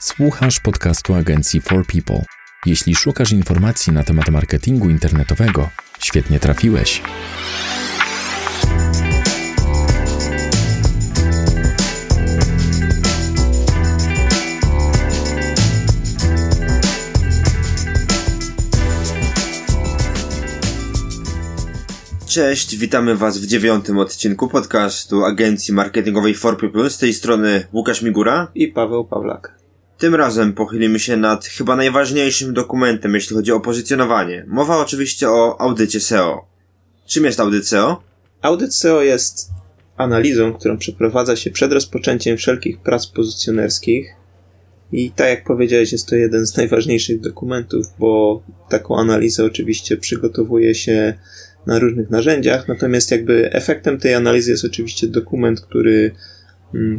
Słuchasz podcastu agencji For People. Jeśli szukasz informacji na temat marketingu internetowego, świetnie trafiłeś. Cześć, witamy Was w dziewiątym odcinku podcastu agencji marketingowej For People. Z tej strony Łukasz Migura i Paweł Pawlak. Tym razem pochylimy się nad chyba najważniejszym dokumentem, jeśli chodzi o pozycjonowanie. Mowa oczywiście o audycie SEO. Czym jest audyt SEO? Audyt SEO jest analizą, którą przeprowadza się przed rozpoczęciem wszelkich prac pozycjonerskich. I tak jak powiedziałeś, jest to jeden z najważniejszych dokumentów, bo taką analizę oczywiście przygotowuje się na różnych narzędziach, natomiast jakby efektem tej analizy jest oczywiście dokument, który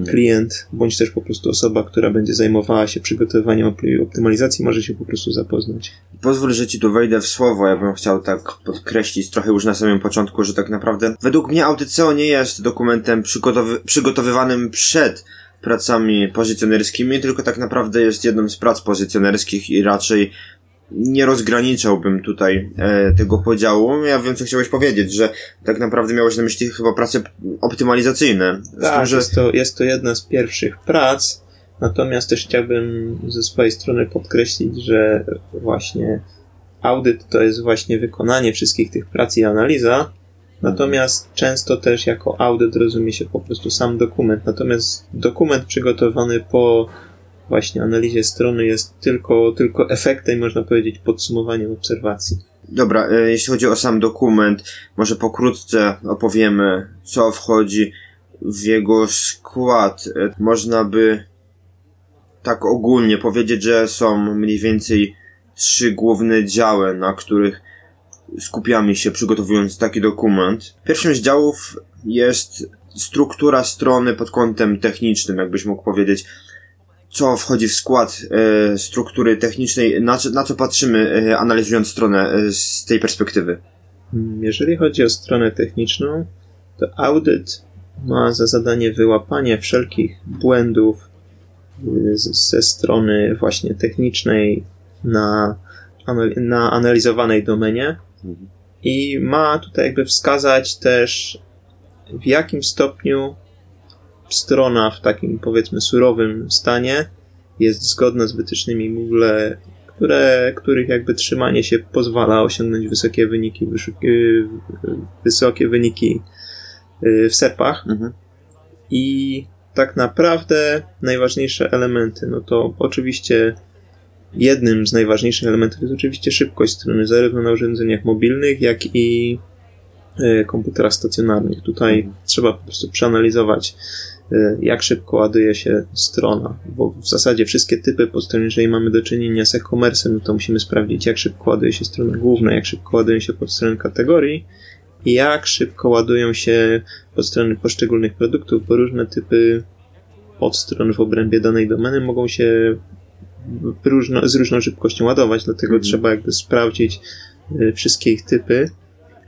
klient, bądź też po prostu osoba, która będzie zajmowała się przygotowywaniem optymalizacji, może się po prostu zapoznać. Pozwól, że ci tu wejdę w słowo. Ja bym chciał tak podkreślić trochę już na samym początku, że tak naprawdę według mnie audyt SEO nie jest dokumentem przygotowy przygotowywanym przed pracami pozycjonerskimi, tylko tak naprawdę jest jedną z prac pozycjonerskich i raczej nie rozgraniczałbym tutaj e, tego podziału. Ja wiem, co chciałeś powiedzieć, że tak naprawdę miałeś na myśli chyba prace optymalizacyjne. tak, tym, że... jest, to, jest to jedna z pierwszych prac, natomiast też chciałbym ze swojej strony podkreślić, że właśnie audyt to jest właśnie wykonanie wszystkich tych prac i analiza, natomiast często też jako audyt rozumie się po prostu sam dokument, natomiast dokument przygotowany po właśnie analizie strony jest tylko, tylko efektem, można powiedzieć, podsumowaniem obserwacji. Dobra, e, jeśli chodzi o sam dokument, może pokrótce opowiemy, co wchodzi w jego skład. E, można by tak ogólnie powiedzieć, że są mniej więcej trzy główne działy, na których skupiamy się przygotowując taki dokument. Pierwszym z działów jest struktura strony pod kątem technicznym, jakbyś mógł powiedzieć co wchodzi w skład e, struktury technicznej, na, na co patrzymy e, analizując stronę e, z tej perspektywy? Hmm, jeżeli chodzi o stronę techniczną, to audyt ma za zadanie wyłapanie wszelkich błędów ze strony właśnie technicznej na, na analizowanej domenie mhm. i ma tutaj jakby wskazać też w jakim stopniu strona w takim powiedzmy surowym stanie jest zgodna z wytycznymi Google, które, których jakby trzymanie się pozwala osiągnąć wysokie wyniki, wysokie wyniki y, w SERPach. Mhm. I tak naprawdę najważniejsze elementy, no to oczywiście jednym z najważniejszych elementów jest oczywiście szybkość strony, zarówno na urządzeniach mobilnych, jak i y, komputerach stacjonarnych. Tutaj trzeba po prostu przeanalizować Y, jak szybko ładuje się strona, bo w zasadzie wszystkie typy podstron, jeżeli mamy do czynienia z e-commerce, no to musimy sprawdzić, jak szybko ładuje się strona główna, jak szybko ładują się podstrony kategorii i jak szybko ładują się podstrony poszczególnych produktów, bo różne typy podstron w obrębie danej domeny mogą się różno, z różną szybkością ładować, dlatego mhm. trzeba jakby sprawdzić y, wszystkie ich typy.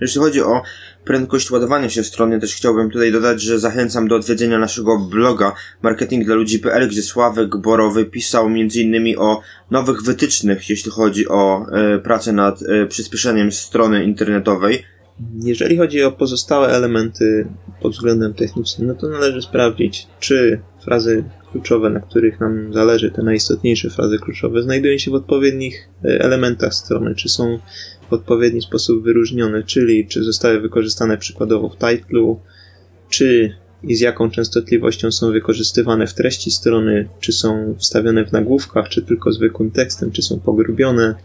Jeśli chodzi o prędkość ładowania się strony, też chciałbym tutaj dodać, że zachęcam do odwiedzenia naszego bloga marketing dla ludzi.pl, gdzie Sławek Borowy pisał m.in. o nowych wytycznych, jeśli chodzi o e, pracę nad e, przyspieszeniem strony internetowej. Jeżeli chodzi o pozostałe elementy pod względem technicznym, no to należy sprawdzić, czy frazy kluczowe, na których nam zależy, te najistotniejsze frazy kluczowe, znajdują się w odpowiednich e, elementach strony, czy są w odpowiedni sposób wyróżnione, czyli czy zostały wykorzystane przykładowo w titlu, czy i z jaką częstotliwością są wykorzystywane w treści strony, czy są wstawione w nagłówkach, czy tylko zwykłym tekstem, czy są pogrubione,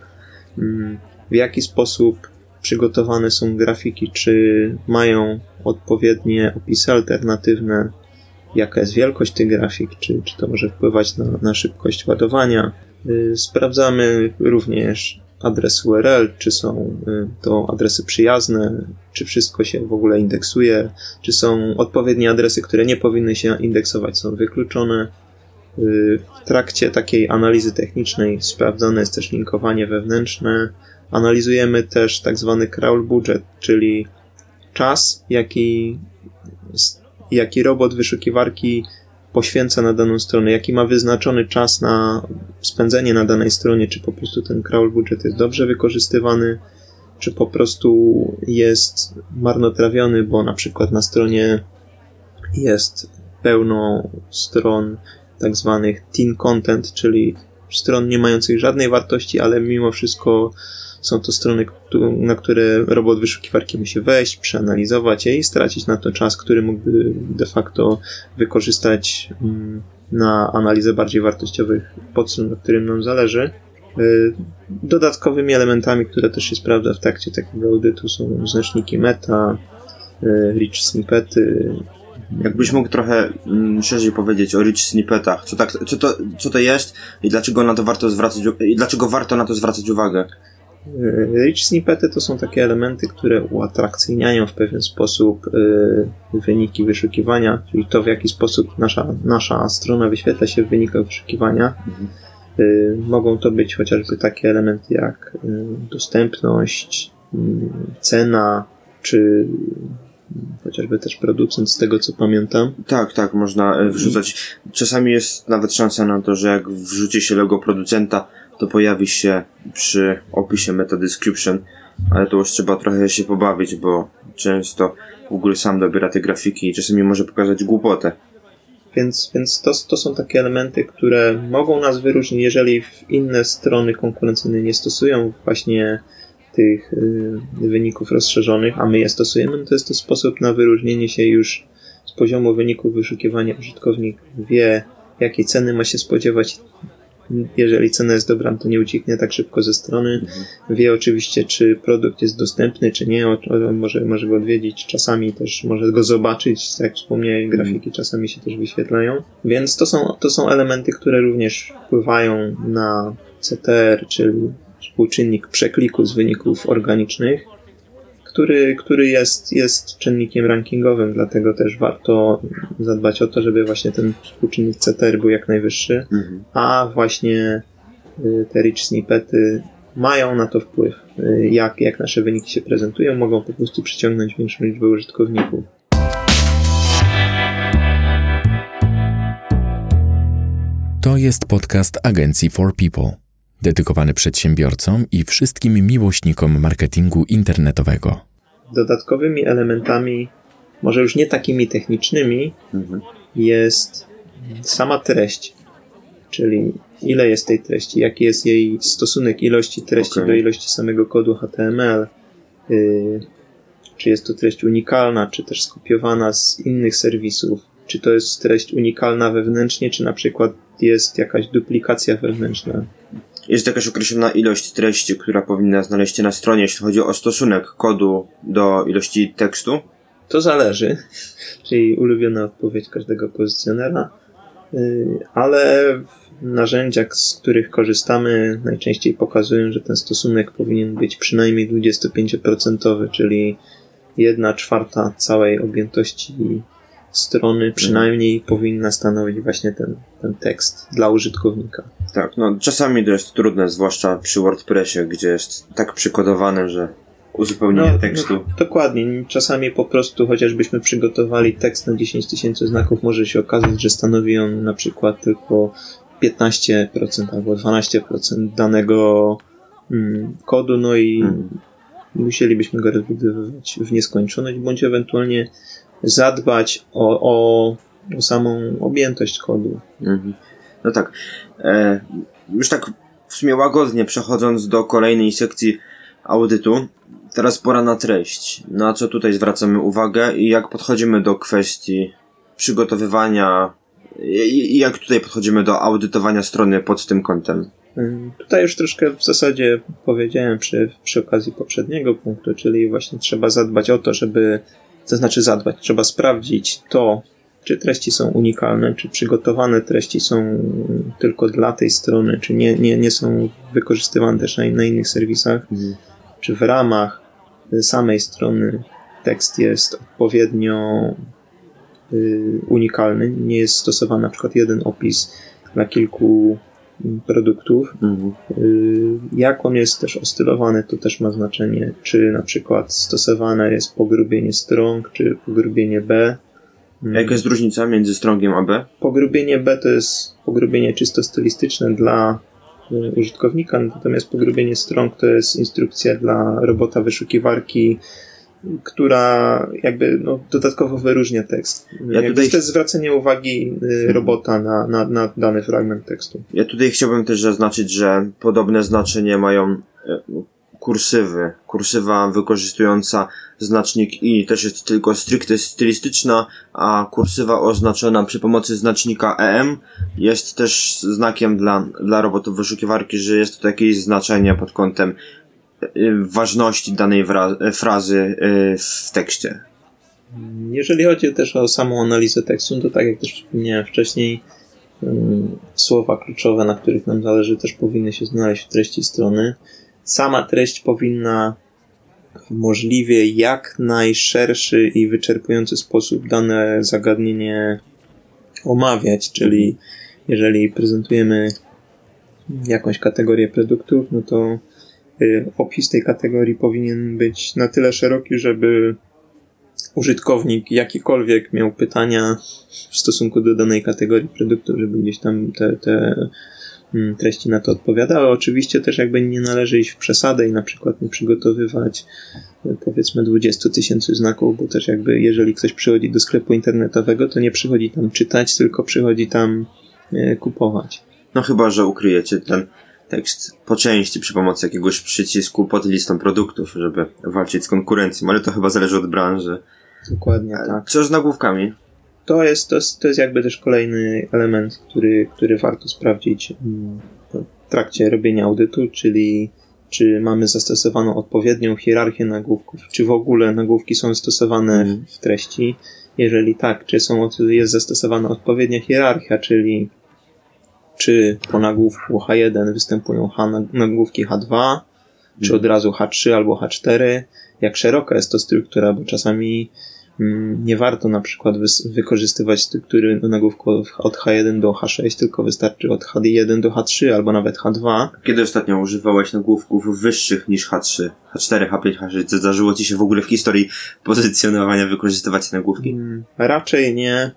mm, w jaki sposób przygotowane są grafiki, czy mają odpowiednie opisy alternatywne, jaka jest wielkość tych grafik, czy, czy to może wpływać na, na szybkość ładowania. Y, sprawdzamy również adres URL, czy są y, to adresy przyjazne, czy wszystko się w ogóle indeksuje, czy są odpowiednie adresy, które nie powinny się indeksować, są wykluczone. Y, w trakcie takiej analizy technicznej sprawdzone jest też linkowanie wewnętrzne. Analizujemy też tak zwany crawl budget, czyli czas, jaki, jaki robot wyszukiwarki poświęca na daną stronę, jaki ma wyznaczony czas na spędzenie na danej stronie, czy po prostu ten crawl budget jest dobrze wykorzystywany, czy po prostu jest marnotrawiony, bo na przykład na stronie jest pełno stron tak zwanych teen content, czyli stron nie mających żadnej wartości, ale mimo wszystko są to strony, na które robot wyszukiwarki musi wejść, przeanalizować je i stracić na to czas, który mógłby de facto wykorzystać mm, na analizę bardziej wartościowych podstron, na którym nam zależy. Y, dodatkowymi elementami, które też się sprawdza w trakcie takiego audytu są znaczniki meta, y, rich snippety. Jakbyś mógł trochę mm, szerzej powiedzieć o rich snippetach, co, tak, co, to, co to jest i dlaczego na to warto zwracać, i dlaczego warto na to zwracać uwagę? Y, rich snippety to są takie elementy, które uatrakcyjniają w pewien sposób wyniki wyszukiwania, czyli to w jaki sposób nasza, nasza strona wyświetla się w wynikach wyszukiwania. Y, mogą to być chociażby takie elementy jak dostępność, y, cena, czy chociażby też producent, z tego co pamiętam. Tak, tak, można e, wrzucać. Czasami jest nawet szansa na to, że jak wrzuci się logo producenta, to pojawi się przy opisie meta description, ale to już trzeba trochę się pobawić, bo często Google sam dobiera te grafiki i czasami może pokazać głupotę. Więc, więc to, to są takie elementy, które mogą nas wyróżnić, jeżeli inne strony konkurencyjne nie stosują właśnie tych y, wyników rozszerzonych, a my je stosujemy, no to jest to sposób na wyróżnienie się już z poziomu wyników wyszukiwania. Użytkownik wie, jakiej ceny ma się spodziewać, jeżeli cena jest dobra, to nie ucieknie tak szybko ze strony. Mhm. Wie oczywiście, czy produkt jest dostępny, czy nie. Może, może go odwiedzić, czasami też może go zobaczyć. Tak jak wspomniałem, grafiki mhm. czasami się też wyświetlają. Więc to są, to są elementy, które również wpływają na CTR, czyli współczynnik przekliku z wyników organicznych który, który jest, jest czynnikiem rankingowym, dlatego też warto zadbać o to, żeby właśnie ten współczynnik CTR był jak najwyższy, mhm. a właśnie y, te rich snippety mają na to wpływ. Y, jak, jak nasze wyniki się prezentują, mogą po prostu przyciągnąć większą liczbę użytkowników. To jest podcast agencji For People dedykowany przedsiębiorcom i wszystkim miłośnikom marketingu internetowego. Dodatkowymi elementami, może już nie takimi technicznymi, mhm. jest sama treść, czyli ile jest tej treści, jaki jest jej stosunek ilości treści okay. do ilości samego kodu HTML, yy, czy jest to treść unikalna, czy też skopiowana z innych serwisów, czy to jest treść unikalna wewnętrznie, czy na przykład jest jakaś duplikacja wewnętrzna jest jakaś określona ilość treści, która powinna znaleźć się na stronie, jeśli chodzi o stosunek kodu do ilości tekstu? To zależy, czyli ulubiona odpowiedź każdego pozycjonera, y, ale w narzędziach, z których korzystamy, najczęściej pokazują, że ten stosunek powinien być przynajmniej 25%, czyli 1 czwarta całej objętości strony przynajmniej powinna stanowić właśnie ten, ten tekst dla użytkownika. Tak, no czasami to jest trudne, zwłaszcza przy WordPressie, gdzie jest tak przykodowane, że uzupełnienie no, tekstu. No, dokładnie. Czasami po prostu, chociażbyśmy przygotowali tekst na 10 tysięcy znaków, może się okazać, że stanowi on na przykład tylko 15% albo 12% danego mm, kodu, no i hmm. musielibyśmy go rozbudowywać w nieskończoność, bądź ewentualnie zadbać o, o, o samą objętość kodu. Mhm. No tak. E, już tak w sumie łagodnie przechodząc do kolejnej sekcji audytu, teraz pora na treść. Na co tutaj zwracamy uwagę i jak podchodzimy do kwestii przygotowywania i, i jak tutaj podchodzimy do audytowania strony pod tym kątem. Mm, tutaj już troszkę w zasadzie powiedziałem przy, przy okazji poprzedniego punktu, czyli właśnie trzeba zadbać o to, żeby to znaczy zadbać. Trzeba sprawdzić to, czy treści są unikalne, czy przygotowane treści są tylko dla tej strony, czy nie, nie, nie są wykorzystywane też na, na innych serwisach, mhm. czy w ramach samej strony tekst jest odpowiednio y, unikalny, nie jest stosowany na przykład jeden opis dla kilku produktów. Mhm. Y, jak on jest też ostylowany, to też ma znaczenie, czy na przykład stosowane jest pogrubienie strong, czy pogrubienie B, Jaka jest różnica między strongiem a B? Pogrubienie B to jest pogrubienie czysto stylistyczne dla y, użytkownika, natomiast pogrubienie strong to jest instrukcja dla robota wyszukiwarki, która jakby no, dodatkowo wyróżnia tekst. Ja tutaj- To jest zwracanie uwagi y, robota na, na, na dany fragment tekstu. Ja tutaj chciałbym też zaznaczyć, że podobne znaczenie mają e, kursywy. Kursywa wykorzystująca znacznik i też jest tylko stricte stylistyczna, a kursywa oznaczona przy pomocy znacznika EM jest też znakiem dla, dla robotów wyszukiwarki, że jest to jakieś znaczenie pod kątem ważności danej frazy e, w tekście. Jeżeli chodzi też o samą analizę tekstu, to tak jak też wspomniałem wcześniej, słowa kluczowe, na których nam zależy, też powinny się znaleźć w treści strony. Sama treść powinna w możliwie jak najszerszy i wyczerpujący sposób dane zagadnienie omawiać, czyli jeżeli prezentujemy jakąś kategorię produktów, no to y, opis tej kategorii powinien być na tyle szeroki, żeby użytkownik jakikolwiek miał pytania w stosunku do danej kategorii produktów, żeby gdzieś tam te, te mm, treści na to odpowiadały. Oczywiście też jakby nie należy iść w przesadę i na przykład nie przygotowywać e, powiedzmy 20 tysięcy znaków, bo też jakby jeżeli ktoś przychodzi do sklepu internetowego, to nie przychodzi tam czytać, tylko przychodzi tam e, kupować. No chyba, że ukryjecie ten tekst po części przy pomocy jakiegoś przycisku pod listą produktów, żeby walczyć z konkurencją, ale to chyba zależy od branży. Dokładnie tak. Co z nagłówkami? to jest, to jest, to jest jakby też kolejny element, który, który warto sprawdzić mm, w trakcie robienia audytu, czyli czy mamy zastosowaną odpowiednią hierarchię nagłówków, czy w ogóle nagłówki są stosowane Mhm. w treści. Jeżeli tak, czy są, jest zastosowana odpowiednia hierarchia, czyli czy po nagłówku H1 występują H, nagłówki H2, czy od razu H3 albo H4, jak szeroka jest to struktura, bo czasami mm, nie warto na przykład wykorzystywać struktury nagłówku od- od H1 do H6, tylko wystarczy od H1 do H3 albo nawet H2. Kiedy ostatnio używałeś nagłówków wyższych niż H3, H4, H5, H6? Zdarzyło ci się w ogóle w historii pozycjonowania wykorzystywać nagłówki? Mm, Raczej nie.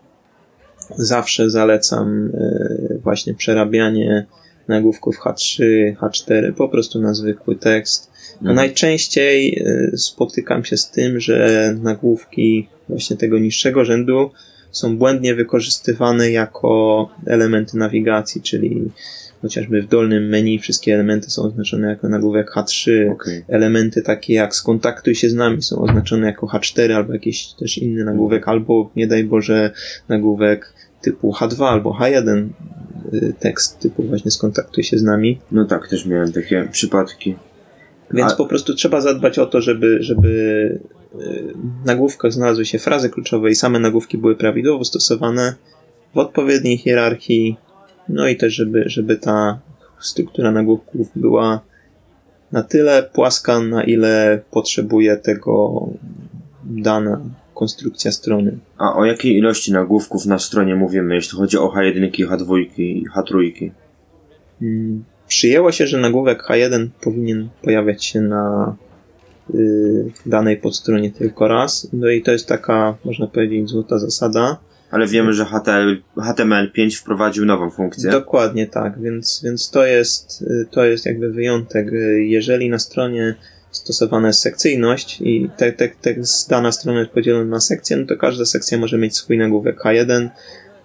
Zawsze zalecam e, właśnie przerabianie nagłówków H3, H4 po prostu na zwykły tekst. Mhm. Najczęściej e, spotykam się z tym, że nagłówki właśnie tego niższego rzędu są błędnie wykorzystywane jako elementy nawigacji, czyli chociażby w dolnym menu wszystkie elementy są oznaczone jako nagłówek H3, Okej. elementy takie jak skontaktuj się z nami są oznaczone jako H4 albo jakiś też inny nagłówek, albo nie daj Boże nagłówek typu H2 albo H1 y, tekst typu właśnie skontaktuj się z nami. No tak, też miałem takie przypadki. Więc A- po prostu trzeba zadbać o to, żeby, żeby y, w nagłówkach znalazły się frazy kluczowe i same nagłówki były prawidłowo stosowane w odpowiedniej hierarchii, no i też, żeby, żeby ta struktura nagłówków była na tyle płaska, na ile potrzebuje tego dana konstrukcja strony. A o jakiej ilości nagłówków na stronie mówimy, jeśli chodzi o H1, H2 i H3? Mm, Przyjęło się, że nagłówek H1 powinien pojawiać się na y, danej podstronie tylko raz. No i to jest taka, można powiedzieć, złota zasada. Ale wiemy, że HTML, HTML5 wprowadził nową funkcję. Dokładnie tak, więc, więc to, jest, y, to jest jakby wyjątek. Jeżeli na stronie stosowana jest sekcyjność i te, te, te, dana strona jest podzielona na sekcje, no to każda sekcja może mieć swój nagłówek H1,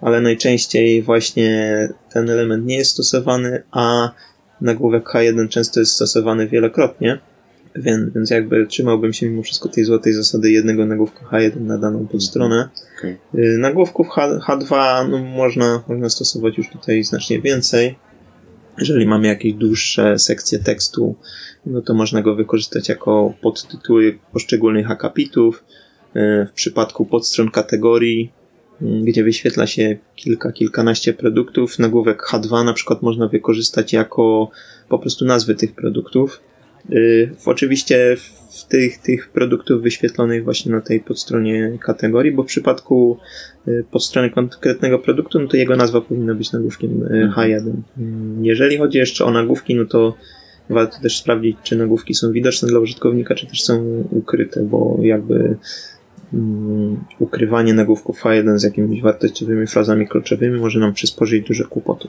ale najczęściej właśnie ten element nie jest stosowany, a nagłówek H1 często jest stosowany wielokrotnie, więc, więc jakby trzymałbym się mimo wszystko tej złotej zasady jednego nagłówka H1 na daną podstronę. Okej. Y, Nagłówków H, H2 no, można, można stosować już tutaj znacznie więcej. Jeżeli mamy jakieś dłuższe sekcje tekstu, no to można go wykorzystać jako podtytuły poszczególnych akapitów. Y, W przypadku podstron kategorii, y, gdzie wyświetla się kilka, kilkanaście produktów, nagłówek H2 na przykład można wykorzystać jako po prostu nazwy tych produktów. Y, oczywiście w tych, tych produktów wyświetlonych właśnie na tej podstronie kategorii, bo w przypadku y, podstrony konkretnego produktu, no to jego nazwa powinna być nagłówkiem y, Mhm. H1. Mm, Jeżeli chodzi jeszcze o nagłówki, no to warto też sprawdzić, czy nagłówki są widoczne dla użytkownika, czy też są ukryte, bo jakby mm, ukrywanie nagłówków H1 z jakimiś wartościowymi frazami kluczowymi może nam przysporzyć duże kłopoty.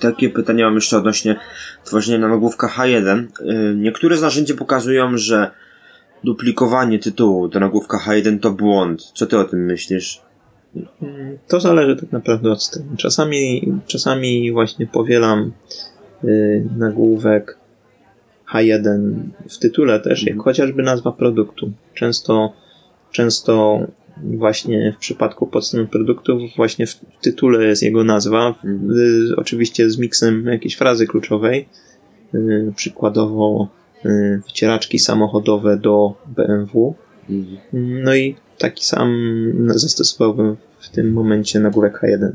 Takie pytanie mam jeszcze odnośnie tworzenia nagłówka H1. Y, Niektóre z narzędzi pokazują, że duplikowanie tytułu do nagłówka H1 to błąd. Co ty o tym myślisz? Mm, To zależy tak naprawdę od strony. Czasami, czasami właśnie powielam y, nagłówek H1 w tytule też, jak chociażby nazwa produktu. Często, często właśnie w przypadku podstron produktów właśnie w tytule jest jego nazwa, oczywiście z miksem jakiejś frazy kluczowej. Y, przykładowo y, wycieraczki samochodowe do BMW. No i taki sam zastosowałbym w tym momencie nagłówek H1.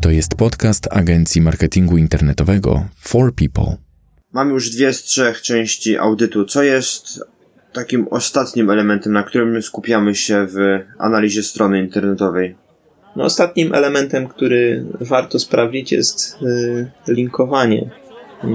To jest podcast agencji marketingu internetowego For People. Mamy już dwie z trzech części audytu. Co jest takim ostatnim elementem, na którym skupiamy się w analizie strony internetowej? No, ostatnim elementem, który warto sprawdzić jest y, linkowanie,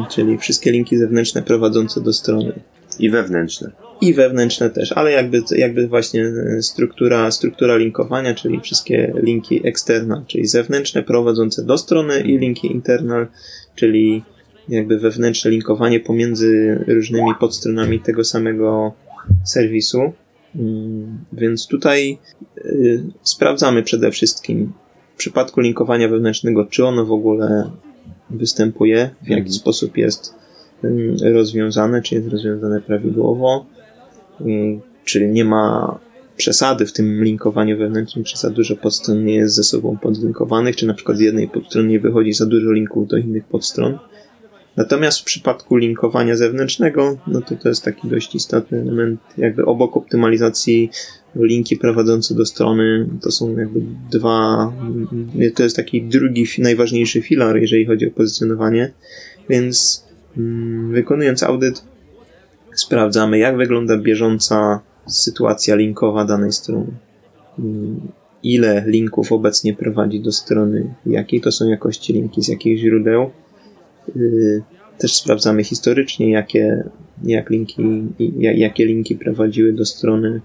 czyli wszystkie linki zewnętrzne prowadzące do strony. I wewnętrzne. I wewnętrzne też, ale jakby, jakby właśnie y, struktura, struktura linkowania, czyli wszystkie linki external, czyli zewnętrzne prowadzące do strony i linki internal, czyli jakby wewnętrzne linkowanie pomiędzy różnymi podstronami tego samego serwisu. Mm, Więc tutaj y, sprawdzamy przede wszystkim w przypadku linkowania wewnętrznego, czy ono w ogóle występuje, w jaki Mhm. sposób jest ym, rozwiązane, czy jest rozwiązane prawidłowo, ym, czy nie ma przesady w tym linkowaniu wewnętrznym, czy za dużo podstron nie jest ze sobą podlinkowanych, czy na przykład z jednej podstrony nie wychodzi za dużo linków do innych podstron. Natomiast w przypadku linkowania zewnętrznego, no to to jest taki dość istotny element, jakby obok optymalizacji linki prowadzące do strony, to są jakby dwa, to jest taki drugi, najważniejszy filar, jeżeli chodzi o pozycjonowanie, więc mm, wykonując audyt, sprawdzamy, jak wygląda bieżąca sytuacja linkowa danej strony. Mm, Ile linków obecnie prowadzi do strony, jakiej to są jakości linki, z jakich źródeł, Też sprawdzamy historycznie, jakie, jak linki, jakie linki prowadziły do strony,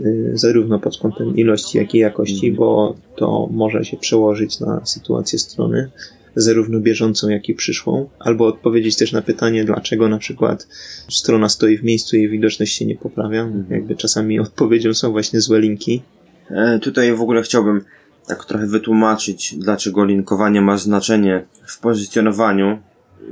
y, zarówno pod kątem ilości, jak i jakości, bo to może się przełożyć na sytuację strony, zarówno bieżącą, jak i przyszłą, albo odpowiedzieć też na pytanie, dlaczego na przykład strona stoi w miejscu i jej widoczność się nie poprawia. Jakby czasami odpowiedzią są właśnie złe linki. E, tutaj w ogóle chciałbym tak trochę wytłumaczyć, dlaczego linkowanie ma znaczenie w pozycjonowaniu.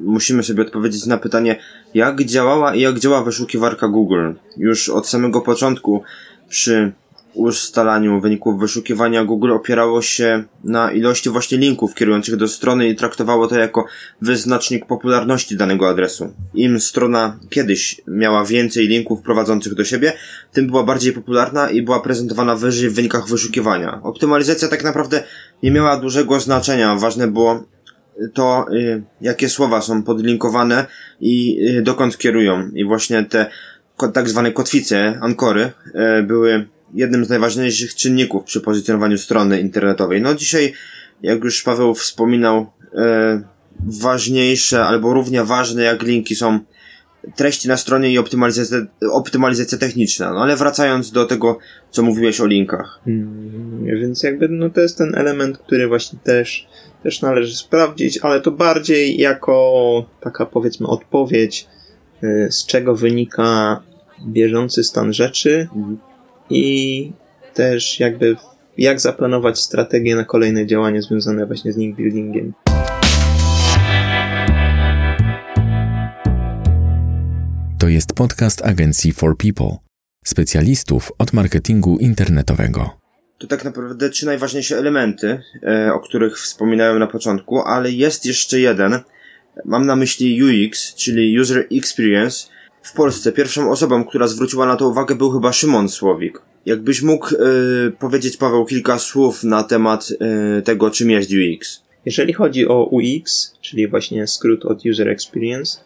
Musimy sobie odpowiedzieć na pytanie, jak działała i jak działa wyszukiwarka Google. Już od samego początku przy ustalaniu wyników wyszukiwania Google opierało się na ilości właśnie linków kierujących do strony i traktowało to jako wyznacznik popularności danego adresu. Im strona kiedyś miała więcej linków prowadzących do siebie, tym była bardziej popularna i była prezentowana wyżej w wynikach wyszukiwania. Optymalizacja tak naprawdę nie miała dużego znaczenia. Ważne było to, y, jakie słowa są podlinkowane i y, dokąd kierują. I właśnie te tak zwane kotwice, ankory, y, były jednym z najważniejszych czynników przy pozycjonowaniu strony internetowej. No dzisiaj, jak już Paweł wspominał, ważniejsze albo równie ważne jak linki są treści na stronie i optymalizacja, optymalizacja techniczna. No ale wracając do tego, co mówiłeś o linkach. Mm, Więc jakby no to jest ten element, który właśnie też, też należy sprawdzić, ale to bardziej jako taka powiedzmy odpowiedź, y, z czego wynika bieżący stan rzeczy i też jakby jak zaplanować strategię na kolejne działania związane właśnie z link buildingiem. To jest podcast agencji For People, specjalistów od marketingu internetowego. To tak naprawdę trzy najważniejsze elementy, e, o których wspominałem na początku, ale jest jeszcze jeden. Mam na myśli UX, czyli User Experience. W Polsce pierwszą osobą, która zwróciła na to uwagę był chyba Szymon Słowik. Jakbyś mógł e, powiedzieć, Paweł, kilka słów na temat e, tego, czym jest UX? Jeżeli chodzi o UX, czyli właśnie skrót od User Experience,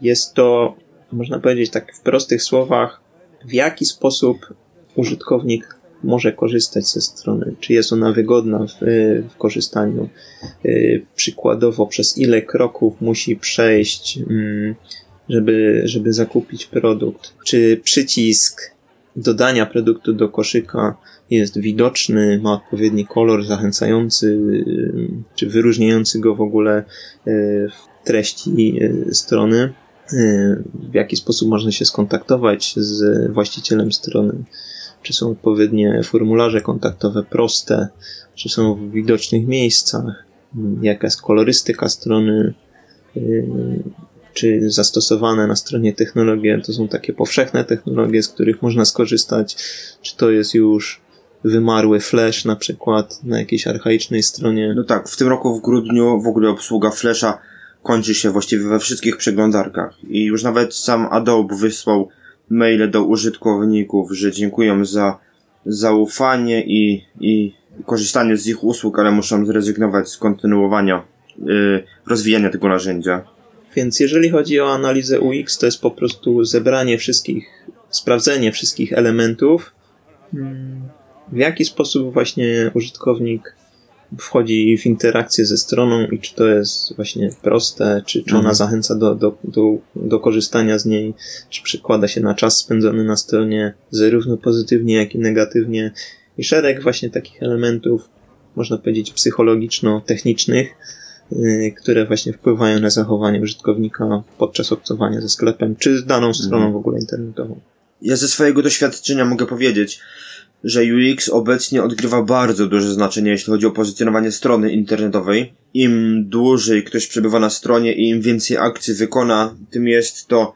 jest to, można powiedzieć tak w prostych słowach, w jaki sposób użytkownik może korzystać ze strony, czy jest ona wygodna w, w korzystaniu, Yy, przykładowo przez ile kroków musi przejść, mm, żeby, żeby zakupić produkt. Czy przycisk dodania produktu do koszyka jest widoczny, ma odpowiedni kolor zachęcający, czy wyróżniający go w ogóle w treści strony w jaki sposób można się skontaktować z właścicielem strony, czy są odpowiednie formularze kontaktowe proste, czy są w widocznych miejscach, jaka jest kolorystyka strony, y, czy zastosowane na stronie technologie. To są takie powszechne technologie, z których można skorzystać, czy to jest już wymarły Flash na przykład na jakiejś archaicznej stronie. No tak, w tym roku w grudniu w ogóle obsługa Flasha kończy się właściwie we wszystkich przeglądarkach i już nawet sam Adobe wysłał maile do użytkowników, że dziękują za zaufanie i, i korzystanie z ich usług, ale muszą zrezygnować z kontynuowania yy, rozwijania tego narzędzia. Więc jeżeli chodzi o analizę UX, to jest po prostu zebranie wszystkich, sprawdzenie wszystkich elementów, hmm, w jaki sposób właśnie użytkownik wchodzi w interakcję ze stroną i czy to jest właśnie proste, czy, czy ona mhm. zachęca do, do, do, do korzystania z niej, czy przykłada się na czas spędzony na stronie zarówno pozytywnie, jak i negatywnie. I szereg właśnie takich elementów, można powiedzieć, psychologiczno-technicznych, yy, które właśnie wpływają na zachowanie użytkownika podczas obcowania ze sklepem, czy z daną stroną mhm. w ogóle internetową. Ja ze swojego doświadczenia mogę powiedzieć, że UX obecnie odgrywa bardzo duże znaczenie, jeśli chodzi o pozycjonowanie strony internetowej. Im dłużej ktoś przebywa na stronie i im więcej akcji wykona, tym jest to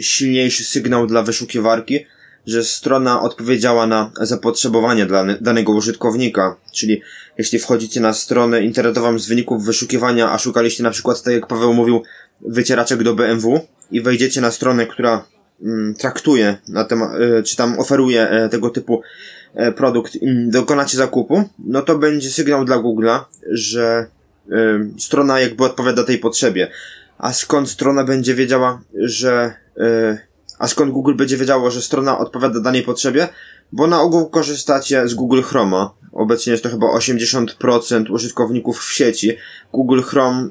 silniejszy sygnał dla wyszukiwarki, że strona odpowiedziała na zapotrzebowanie dla danego użytkownika. Czyli jeśli wchodzicie na stronę internetową z wyników wyszukiwania, a szukaliście na przykład, tak jak Paweł mówił, wycieraczek do BMW i wejdziecie na stronę, która traktuje na temat, e, czy tam oferuje e, tego typu e, produkt i dokonacie zakupu, no to będzie sygnał dla Google'a, że strona jakby odpowiada tej potrzebie. A skąd strona będzie wiedziała, że a skąd Google będzie wiedziało, że strona odpowiada danej potrzebie? Bo na ogół korzystacie z Google Chroma. Obecnie jest to chyba 80% użytkowników w sieci. Google Chrome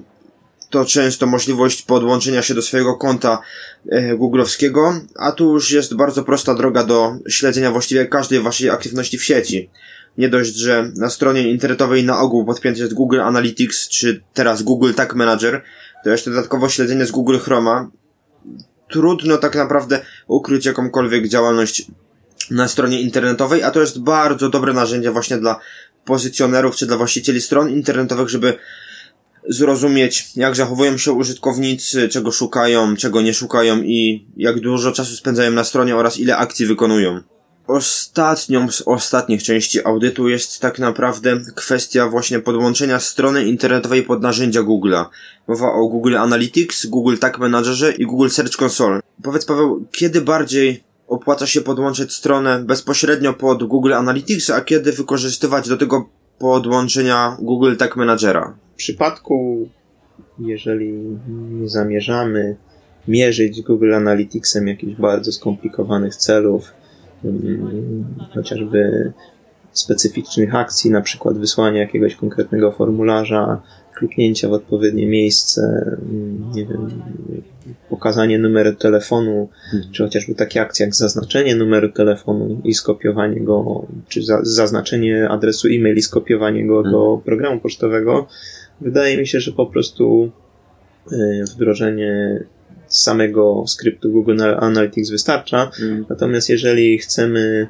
to często możliwość podłączenia się do swojego konta e, googlowskiego, a tu już jest bardzo prosta droga do śledzenia właściwie każdej waszej aktywności w sieci. Nie dość, że na stronie internetowej na ogół podpięty jest Google Analytics, czy teraz Google Tag Manager, to jeszcze dodatkowo śledzenie z Google Chroma. Trudno tak naprawdę ukryć jakąkolwiek działalność na stronie internetowej, a to jest bardzo dobre narzędzie właśnie dla pozycjonerów czy dla właścicieli stron internetowych, żeby zrozumieć, jak zachowują się użytkownicy, czego szukają, czego nie szukają i jak dużo czasu spędzają na stronie oraz ile akcji wykonują. Ostatnią z ostatnich części audytu jest tak naprawdę kwestia właśnie podłączenia strony internetowej pod narzędzia Google'a. Mowa o Google Analytics, Google Tag Managerze i Google Search Console. Powiedz Paweł, kiedy bardziej opłaca się podłączyć stronę bezpośrednio pod Google Analytics, a kiedy wykorzystywać do tego podłączenia Google Tag Managera? W przypadku, jeżeli nie zamierzamy mierzyć Google Analyticsem jakichś bardzo skomplikowanych celów, mm, chociażby specyficznych akcji, na przykład wysłania jakiegoś konkretnego formularza, kliknięcia w odpowiednie miejsce, mm, nie wiem, pokazanie numeru telefonu, hmm. czy chociażby takie akcje jak zaznaczenie numeru telefonu i skopiowanie go, czy za, zaznaczenie adresu e-mail i skopiowanie go hmm. do programu pocztowego, Wydaje mi się, że po prostu e, wdrożenie samego skryptu Google Analytics wystarcza. Mm. Natomiast jeżeli chcemy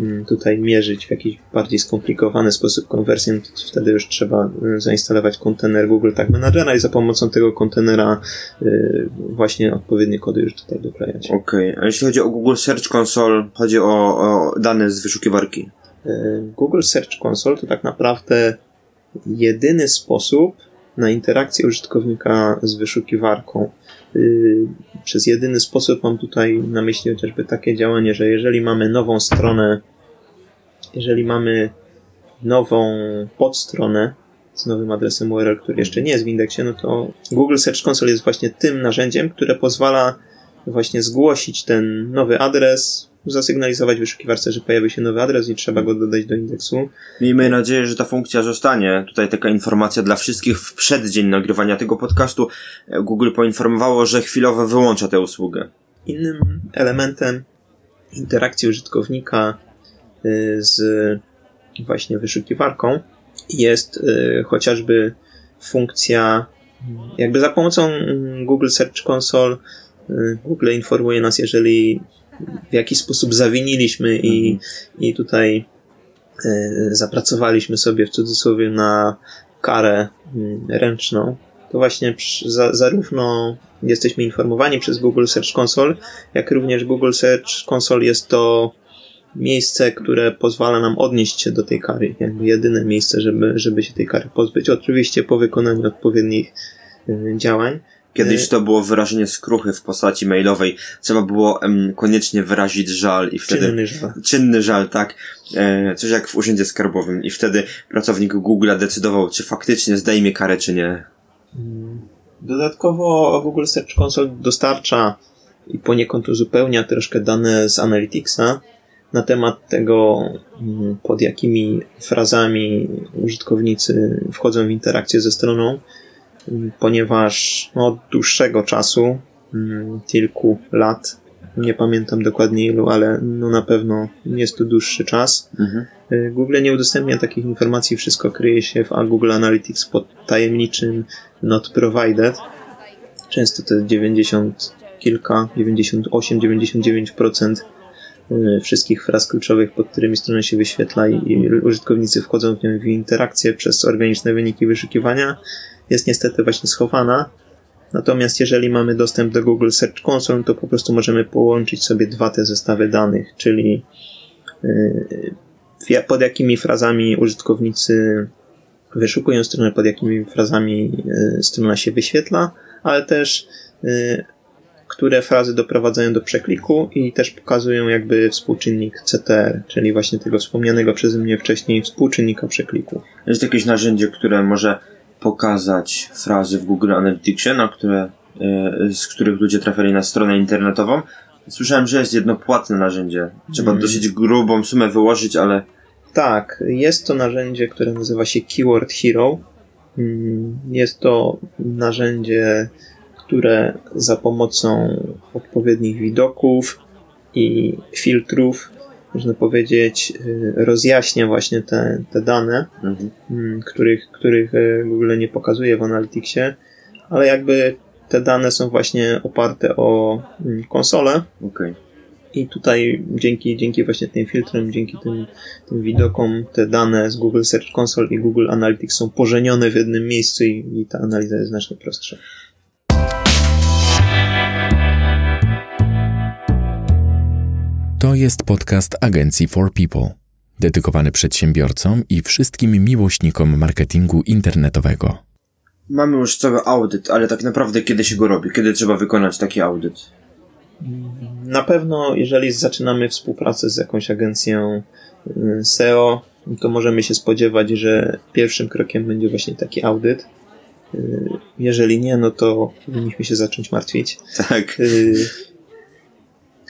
mm, tutaj mierzyć w jakiś bardziej skomplikowany sposób konwersję, to wtedy już trzeba e, zainstalować kontener Google Tag Managera i za pomocą tego kontenera e, właśnie odpowiednie kody już tutaj doklejać. Okej, okay. a jeśli chodzi o Google Search Console, chodzi o, o dane z wyszukiwarki? Google Search Console to tak naprawdę jedyny sposób na interakcję użytkownika z wyszukiwarką. Y, przez jedyny sposób mam tutaj na myśli chociażby takie działanie, że jeżeli mamy nową stronę, jeżeli mamy nową podstronę z nowym adresem URL, który jeszcze nie jest w indeksie, no to Google Search Console jest właśnie tym narzędziem, które pozwala właśnie zgłosić ten nowy adres zasygnalizować wyszukiwarce, że pojawi się nowy adres i trzeba go dodać do indeksu. Miejmy nadzieję, że ta funkcja zostanie. Tutaj taka informacja dla wszystkich. W przeddzień nagrywania tego podcastu Google poinformowało, że chwilowo wyłącza tę usługę. Innym elementem interakcji użytkownika y, z właśnie wyszukiwarką jest y, chociażby funkcja, jakby za pomocą Google Search Console y, Google informuje nas, jeżeli w jakiś sposób zawiniliśmy i, Mhm. i tutaj zapracowaliśmy sobie w cudzysłowie na karę mm, ręczną, to właśnie za, zarówno jesteśmy informowani przez Google Search Console, jak również Google Search Console jest to miejsce, które pozwala nam odnieść się do tej kary. Jakby jedyne miejsce, żeby, żeby się tej kary pozbyć. Oczywiście po wykonaniu odpowiednich y, działań. Kiedyś to było wyrażenie skruchy w postaci mailowej. Trzeba było em, koniecznie wyrazić żal i wtedy... Czynny żal. Czynny żal, tak. E, coś jak w urzędzie skarbowym. I wtedy pracownik Google'a decydował, czy faktycznie zdejmie karę, czy nie. Dodatkowo Google Search Console dostarcza i poniekąd uzupełnia troszkę dane z Analyticsa na temat tego, mm, pod jakimi frazami użytkownicy wchodzą w interakcję ze stroną, mm, ponieważ no, od dłuższego czasu, mm, kilku lat, nie pamiętam dokładnie ilu, ale no na pewno jest to dłuższy czas, Mhm. Y, Google nie udostępnia takich informacji, wszystko kryje się w Google Analytics pod tajemniczym not provided. Często to jest 90 kilka, 98, 99% y, wszystkich fraz kluczowych, pod którymi strona się wyświetla i, i użytkownicy wchodzą w nią w interakcję przez organiczne wyniki wyszukiwania, jest niestety właśnie schowana. Natomiast jeżeli mamy dostęp do Google Search Console, to po prostu możemy połączyć sobie dwa te zestawy danych, czyli y, pod jakimi frazami użytkownicy wyszukują stronę, pod jakimi frazami y, strona się wyświetla, ale też y, które frazy doprowadzają do przekliku i też pokazują jakby współczynnik CTR, czyli właśnie tego wspomnianego przeze mnie wcześniej współczynnika przekliku. Jest jakieś narzędzie, które może pokazać frazy w Google Analyticsie, na które, e, z których ludzie trafiali na stronę internetową. Słyszałem, że jest jedno płatne narzędzie. Trzeba Mhm. dosyć grubą sumę wyłożyć, ale Tak, jest to narzędzie, które nazywa się Keyword Hero. Mm, Jest to narzędzie, które za pomocą odpowiednich widoków i filtrów, można powiedzieć, y, rozjaśnia właśnie te, te dane, mhm. mm, których, których Google nie pokazuje w Analyticsie, ale jakby te dane są właśnie oparte o mm, konsolę, okej. i tutaj dzięki, dzięki właśnie tym filtrom, dzięki tym, tym widokom, te dane z Google Search Console i Google Analytics są pożenione w jednym miejscu i, i ta analiza jest znacznie prostsza. To jest podcast Agencji for People, dedykowany przedsiębiorcom i wszystkim miłośnikom marketingu internetowego. Mamy już cały audyt, ale tak naprawdę kiedy się go robi? Kiedy trzeba wykonać taki audyt? Na pewno, jeżeli zaczynamy współpracę z jakąś agencją y, SEO, to możemy się spodziewać, że pierwszym krokiem będzie właśnie taki audyt. Y, Jeżeli nie, no to powinniśmy się zacząć martwić. Tak.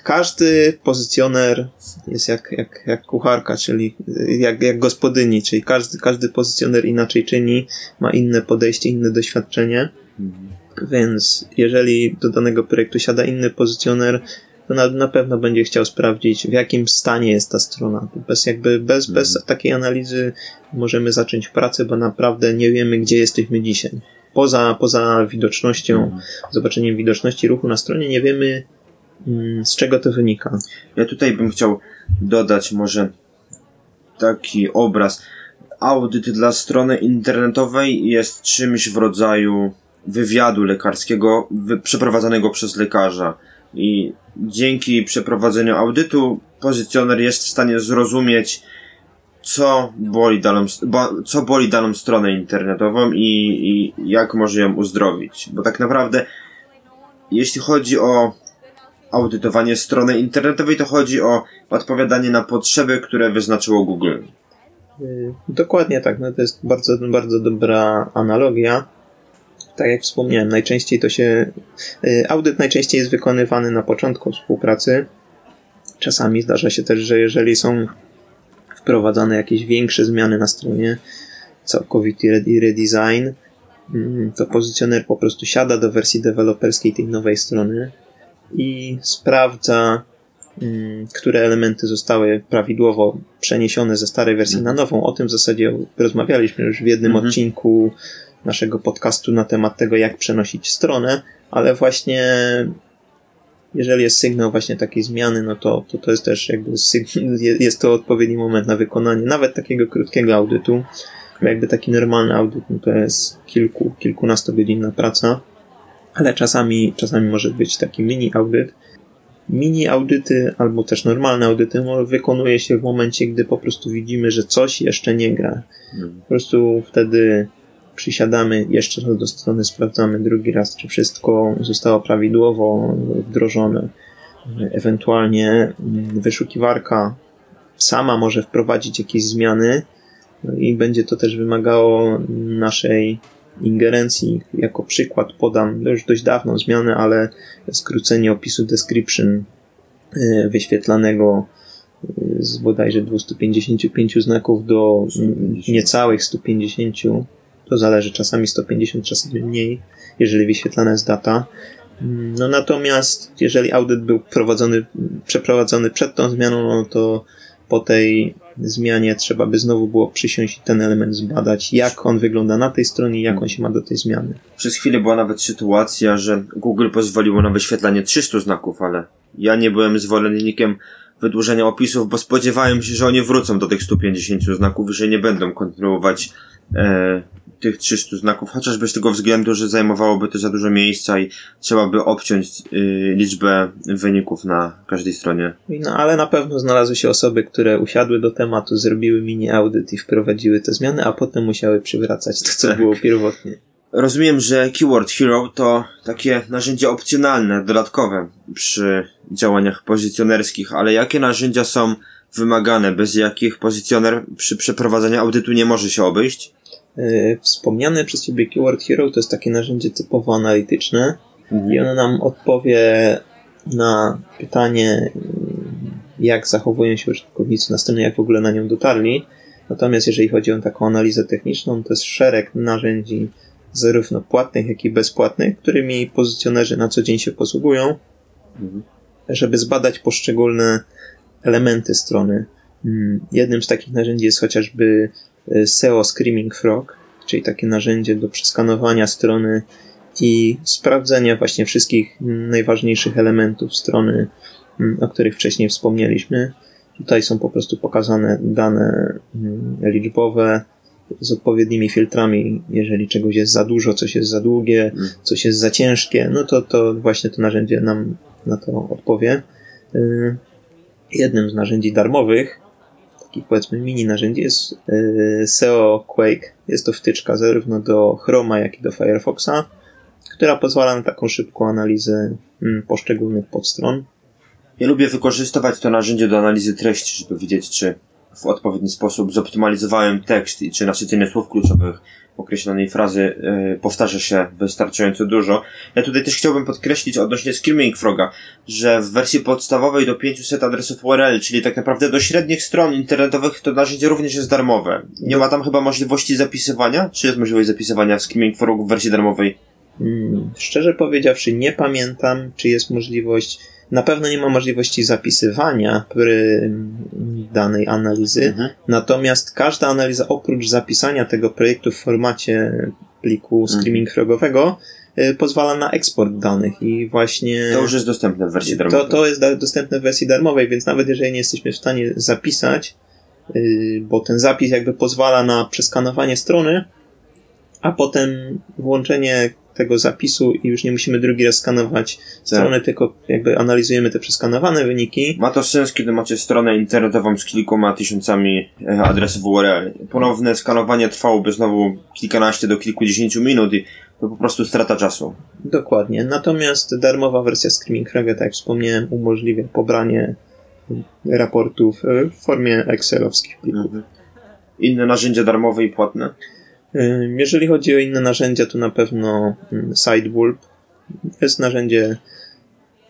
Każdy pozycjoner jest jak, jak, jak kucharka, czyli y, jak, jak gospodyni, czyli każdy, każdy pozycjoner inaczej czyni, ma inne podejście, inne doświadczenie. Mhm. Więc jeżeli do danego projektu siada inny pozycjoner, to na, na pewno będzie chciał sprawdzić, w jakim stanie jest ta strona. Bez, jakby, bez, bez takiej analizy możemy zacząć pracę, bo naprawdę nie wiemy, gdzie jesteśmy dzisiaj. Poza, poza widocznością, Mhm. zobaczeniem widoczności ruchu na stronie, nie wiemy, z czego to wynika. Ja tutaj bym chciał dodać może taki obraz. Audyt dla strony internetowej jest czymś w rodzaju wywiadu lekarskiego przeprowadzanego przez lekarza. I dzięki przeprowadzeniu audytu pozycjoner jest w stanie zrozumieć, co boli daną, bo, co boli daną stronę internetową i, i jak może ją uzdrowić. Bo tak naprawdę, jeśli chodzi o audytowanie strony internetowej, to chodzi o odpowiadanie na potrzeby, które wyznaczyło Google. Y, Dokładnie tak, no to jest bardzo, bardzo dobra analogia. Tak jak wspomniałem, najczęściej to się. y, Audyt najczęściej jest wykonywany na początku współpracy. Czasami zdarza się też, że jeżeli są wprowadzane jakieś większe zmiany na stronie, całkowity redesign, mm, to pozycjoner po prostu siada do wersji deweloperskiej tej nowej strony i sprawdza, mm, które elementy zostały prawidłowo przeniesione ze starej wersji na nową. O tym w zasadzie rozmawialiśmy już w jednym Mhm. odcinku naszego podcastu na temat tego, jak przenosić stronę, ale właśnie jeżeli jest sygnał właśnie takiej zmiany, no to, to, to jest też jakby jest to odpowiedni moment na wykonanie nawet takiego krótkiego audytu. Bo Jakby taki normalny audyt, no to jest kilku, kilkunastogodzinna praca, ale czasami, czasami może być taki mini audyt. Mini audyty albo też normalne audyty wykonuje się w momencie, gdy po prostu widzimy, że coś jeszcze nie gra. Mhm. Po prostu wtedy przysiadamy jeszcze raz do strony, sprawdzamy drugi raz, czy wszystko zostało prawidłowo wdrożone. Ewentualnie mm, wyszukiwarka sama może wprowadzić jakieś zmiany no i będzie to też wymagało naszej ingerencji. Jako przykład podam już dość dawną zmianę, ale skrócenie opisu description y, wyświetlanego y, z bodajże 255 znaków do niecałych 150. To zależy, czasami 150, czasami mniej, jeżeli wyświetlana jest data. Mm, No natomiast jeżeli audyt był prowadzony, przeprowadzony przed tą zmianą, no to po tej zmianie trzeba by znowu było przysiąść i ten element zbadać, jak on wygląda na tej stronie, jak on się ma do tej zmiany. Przez chwilę była nawet sytuacja, że Google pozwoliło na wyświetlanie 300 znaków, ale ja nie byłem zwolennikiem wydłużenia opisów, bo spodziewałem się, że oni wrócą do tych 150 znaków i że nie będą kontynuować e, tych 300 znaków, chociażby z tego względu, że zajmowałoby to za dużo miejsca i trzeba by obciąć y, liczbę wyników na każdej stronie. No ale na pewno znalazły się osoby, które usiadły do tematu, zrobiły mini audyt i wprowadziły te zmiany, a potem musiały przywracać to, co Tak. było pierwotnie. Rozumiem, że Keyword Hero to takie narzędzie opcjonalne, dodatkowe przy działaniach pozycjonerskich, ale jakie narzędzia są wymagane, bez jakich pozycjoner przy przeprowadzaniu audytu nie może się obejść? Yy, Wspomniane przez Ciebie Keyword Hero to jest takie narzędzie typowo analityczne i ono nam odpowie na pytanie, yy, jak zachowują się użytkownicy na stronie, jak w ogóle na nią dotarli. Natomiast jeżeli chodzi o taką analizę techniczną, to jest szereg narzędzi, zarówno płatnych, jak i bezpłatnych, którymi pozycjonerzy na co dzień się posługują, Mhm. żeby zbadać poszczególne elementy strony. Mm, Jednym z takich narzędzi jest chociażby y, SEO Screaming Frog, czyli takie narzędzie do przeskanowania strony i sprawdzenia właśnie wszystkich najważniejszych elementów strony, mm, o których wcześniej wspomnieliśmy. Tutaj są po prostu pokazane dane mm, liczbowe z odpowiednimi filtrami. Jeżeli czegoś jest za dużo, coś jest za długie, Mm. coś jest za ciężkie, no to, to właśnie to narzędzie nam na to odpowie. Y, Jednym z narzędzi darmowych, takich powiedzmy mini narzędzi jest y, SEO Quake. Jest to wtyczka zarówno do Chroma, jak i do Firefoxa, która pozwala na taką szybką analizę mm, poszczególnych podstron. Ja lubię wykorzystywać to narzędzie do analizy treści, żeby widzieć, czy w odpowiedni sposób zoptymalizowałem tekst i czy nasycenie słów kluczowych określonej frazy e, powtarza się wystarczająco dużo. Ja tutaj też chciałbym podkreślić odnośnie Screaming Froga, że w wersji podstawowej do 500 adresów URL, czyli tak naprawdę do średnich stron internetowych, to narzędzie również jest darmowe. Nie ma tam chyba możliwości zapisywania? Czy jest możliwość zapisywania w Screaming Frogu w wersji darmowej? Mm, Szczerze powiedziawszy, nie pamiętam, czy jest możliwość. Na pewno nie ma możliwości zapisywania danej analizy. Mhm. Natomiast każda analiza, oprócz zapisania tego projektu w formacie pliku streaming frogowego, y, pozwala na eksport danych i właśnie To już jest dostępne w wersji darmowej. to, to jest dostępne w wersji darmowej, więc nawet jeżeli nie jesteśmy w stanie zapisać, y, bo ten zapis jakby pozwala na przeskanowanie strony, a potem włączenie tego zapisu i już nie musimy drugi raz skanować strony, tylko jakby analizujemy te przeskanowane wyniki. Ma to sens, kiedy macie stronę internetową z kilkoma tysiącami e, adresów URL. Ponowne skanowanie trwałoby znowu kilkanaście do kilkudziesięciu minut i to po prostu strata czasu. Dokładnie. Natomiast darmowa wersja Screaming Frog, tak jak wspomniałem, umożliwia pobranie raportów y, w formie excelowskich plików. Inne narzędzia darmowe i płatne? Jeżeli chodzi o inne narzędzia, to na pewno ym, Sidewulp jest narzędzie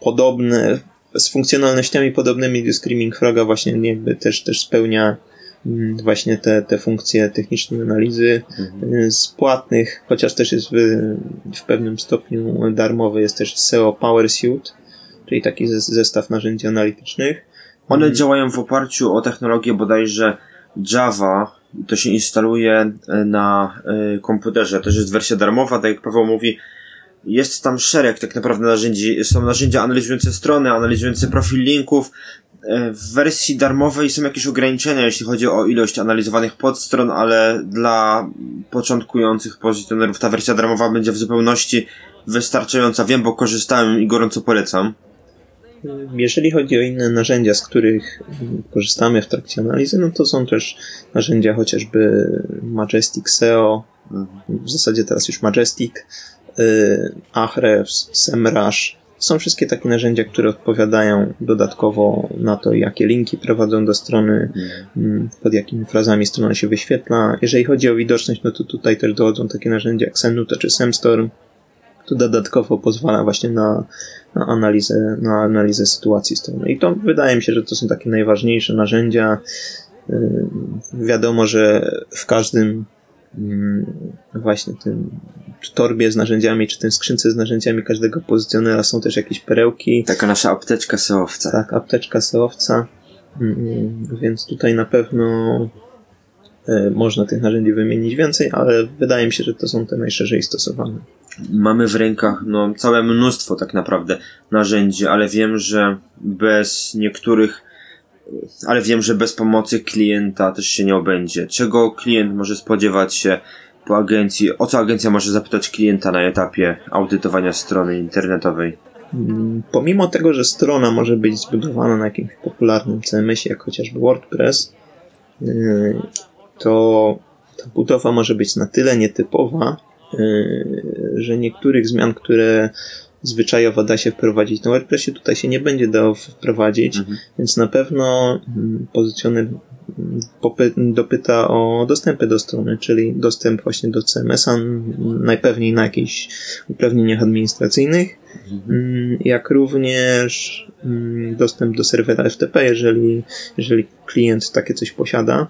podobne z funkcjonalnościami podobnymi do Screaming Froga właśnie jakby też, też spełnia właśnie te, te funkcje technicznej analizy Mhm. z płatnych, chociaż też jest w, w pewnym stopniu darmowy, jest też SEO Power Suite, czyli taki zes- zestaw narzędzi analitycznych. One działają w oparciu o technologię bodajże Java. To się instaluje e, na e, komputerze. To jest wersja darmowa, tak jak Paweł mówi. Jest tam szereg tak naprawdę narzędzi. Są narzędzia analizujące strony, analizujące profil linków. E, W wersji darmowej są jakieś ograniczenia, jeśli chodzi o ilość analizowanych podstron, ale dla początkujących pozycjonerów ta wersja darmowa będzie w zupełności wystarczająca. Wiem, bo korzystałem i gorąco polecam. Jeżeli chodzi o inne narzędzia, z których korzystamy w trakcie analizy, no to są też narzędzia chociażby Majestic SEO, w zasadzie teraz już Majestic, y, Ahrefs, SEMrush. Są wszystkie takie narzędzia, które odpowiadają dodatkowo na to, jakie linki prowadzą do strony, mm, pod jakimi frazami strona się wyświetla. Jeżeli chodzi o widoczność, no to tutaj też dochodzą takie narzędzia jak Senuta czy Semstorm. To dodatkowo pozwala właśnie na, na, analizę, na analizę sytuacji strony. I to wydaje mi się, że to są takie najważniejsze narzędzia. Yy, Wiadomo, że w każdym mm, właśnie tym torbie z narzędziami, czy tym skrzynce z narzędziami każdego pozycjonera są też jakieś perełki. Taka nasza apteczka seowca. Tak, apteczka seowca. Mm, Więc tutaj na pewno można tych narzędzi wymienić więcej, ale wydaje mi się, że to są te najszerzej stosowane. Mamy w rękach no, całe mnóstwo tak naprawdę narzędzi, ale wiem, że bez niektórych, ale wiem, że bez pomocy klienta też się nie obędzie. Czego klient może spodziewać się po agencji? O co agencja może zapytać klienta na etapie audytowania strony internetowej? Mm, Pomimo tego, że strona może być zbudowana na jakimś popularnym CMS-ie, jak chociażby WordPress, yy, to ta budowa może być na tyle nietypowa, yy, że niektórych zmian, które zwyczajowo da się wprowadzić na WordPressie, tutaj się nie będzie dało wprowadzić, Mhm. więc na pewno mm, pozycjoner dopyta o dostępy do strony, czyli dostęp właśnie do CMS-a, najpewniej na jakichś uprawnieniach administracyjnych, Mm, jak również mm, dostęp do serwera FTP, jeżeli, jeżeli klient takie coś posiada.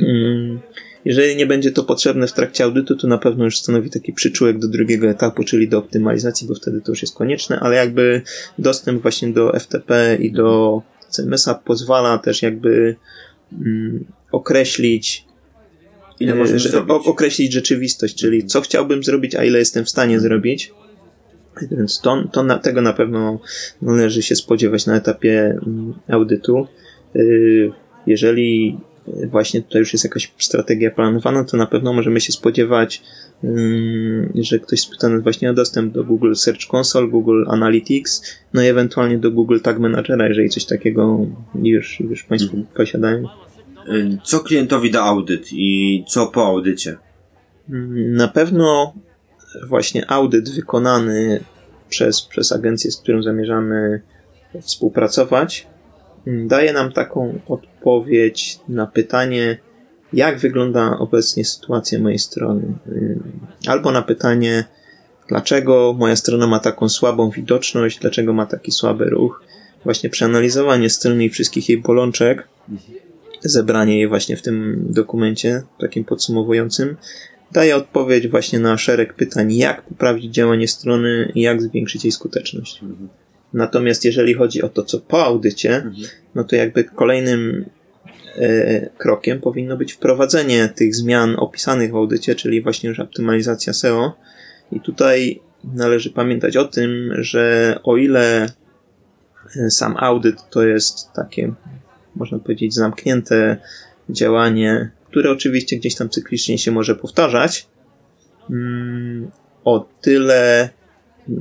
Mm, Jeżeli nie będzie to potrzebne w trakcie audytu, to na pewno już stanowi taki przyczółek do drugiego etapu, czyli do optymalizacji, bo wtedy to już jest konieczne, ale jakby dostęp właśnie do FTP i do CMS-a pozwala też jakby mm, określić Ile możemy że- o- określić rzeczywistość, czyli co chciałbym zrobić, a ile jestem w stanie zrobić. Więc to, to na, tego na pewno należy się spodziewać na etapie mm, audytu. Y, Jeżeli właśnie tutaj już jest jakaś strategia planowana, to na pewno możemy się spodziewać, ym, że ktoś spyta nas właśnie o dostęp do Google Search Console, Google Analytics, no i ewentualnie do Google Tag Managera, jeżeli coś takiego już, już Państwo Mhm. posiadają. Y, Co klientowi da audyt i co po audycie? Na pewno właśnie audyt wykonany przez, przez agencję, z którą zamierzamy współpracować, daje nam taką odpowiedź na pytanie, jak wygląda obecnie sytuacja mojej strony. Albo na pytanie, dlaczego moja strona ma taką słabą widoczność, dlaczego ma taki słaby ruch. Właśnie przeanalizowanie strony i wszystkich jej bolączek, zebranie jej właśnie w tym dokumencie, takim podsumowującym, daje odpowiedź właśnie na szereg pytań, jak poprawić działanie strony i jak zwiększyć jej skuteczność. Natomiast jeżeli chodzi o to, co po audycie, no to jakby kolejnym e, krokiem powinno być wprowadzenie tych zmian opisanych w audycie, czyli właśnie już optymalizacja SEO. I tutaj należy pamiętać o tym, że o ile e, sam audyt to jest takie, można powiedzieć, zamknięte działanie, które oczywiście gdzieś tam cyklicznie się może powtarzać, mm, o tyle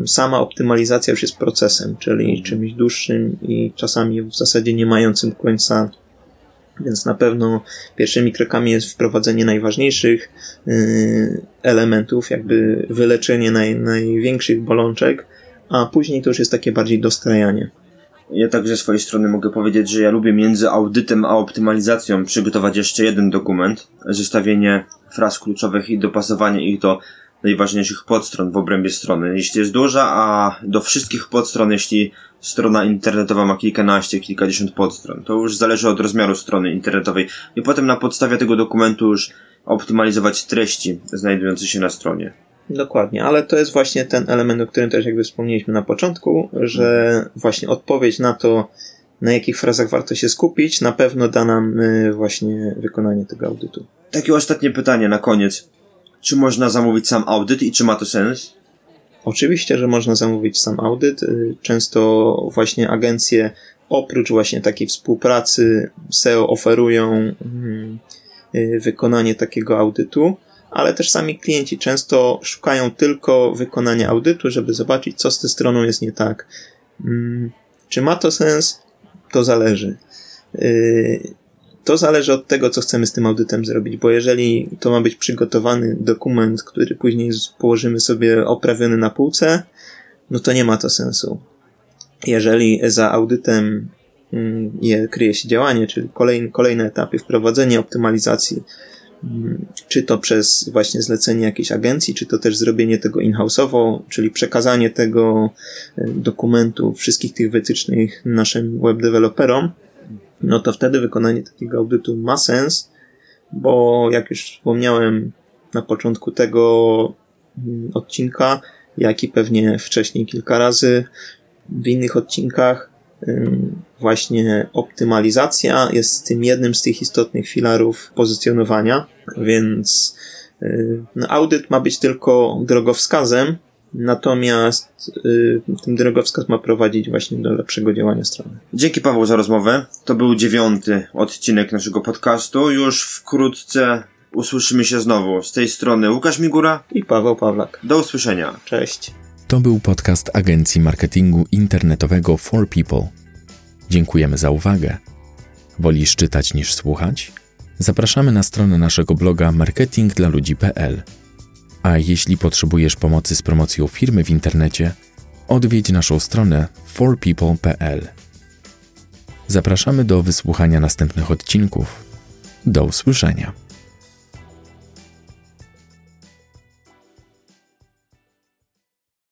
sama optymalizacja już jest procesem, czyli czymś dłuższym i czasami w zasadzie nie mającym końca. Więc na pewno pierwszymi krokami jest wprowadzenie najważniejszych yy, elementów, jakby wyleczenie naj, największych bolączek, a później to już jest takie bardziej dostrajanie. Ja tak ze swojej strony mogę powiedzieć, że ja lubię między audytem a optymalizacją przygotować jeszcze jeden dokument, zestawienie fraz kluczowych i dopasowanie ich do najważniejszych podstron w obrębie strony. Jeśli jest duża, a do wszystkich podstron, jeśli strona internetowa ma kilkanaście, kilkadziesiąt podstron, to już zależy od rozmiaru strony internetowej i potem na podstawie tego dokumentu już optymalizować treści znajdujące się na stronie. Dokładnie, ale to jest właśnie ten element, o którym też jakby wspomnieliśmy na początku, że właśnie odpowiedź na to, na jakich frazach warto się skupić, na pewno da nam y, właśnie wykonanie tego audytu. Takie ostatnie pytanie na koniec. Czy można zamówić sam audyt i czy ma to sens? Oczywiście, że można zamówić sam audyt. Y, często właśnie agencje oprócz właśnie takiej współpracy SEO oferują mm, y, wykonanie takiego audytu, ale też sami klienci często szukają tylko wykonania audytu, żeby zobaczyć, co z tą stroną jest nie tak. Mm, czy ma to sens? To zależy. To zależy od tego, co chcemy z tym audytem zrobić, bo jeżeli to ma być przygotowany dokument, który później położymy sobie oprawiony na półce, no to nie ma to sensu. Jeżeli za audytem mm, je, kryje się działanie, czyli kolejne, kolejne etapy, wprowadzenie optymalizacji, mm, czy to przez właśnie zlecenie jakiejś agencji, czy to też zrobienie tego in-house'owo, czyli przekazanie tego e, dokumentu, wszystkich tych wytycznych naszym web developerom, no to wtedy wykonanie takiego audytu ma sens, bo jak już wspomniałem na początku tego mm, odcinka, jak i pewnie wcześniej kilka razy w innych odcinkach, właśnie optymalizacja jest tym jednym z tych istotnych filarów pozycjonowania, więc y, no, audyt ma być tylko drogowskazem, Natomiast y, ten drogowskaz ma prowadzić właśnie do lepszego działania strony. Dzięki Paweł za rozmowę. To był dziewiąty odcinek naszego podcastu. Już wkrótce usłyszymy się znowu. Z tej strony Łukasz Migura i Paweł Pawlak. Do usłyszenia. Cześć. To był podcast Agencji Marketingu Internetowego For People. Dziękujemy za uwagę. Wolisz czytać niż słuchać? Zapraszamy na stronę naszego bloga marketingdlaludzi.pl. A jeśli potrzebujesz pomocy z promocją firmy w internecie, odwiedź naszą stronę forpeople.pl. Zapraszamy do wysłuchania następnych odcinków. Do usłyszenia.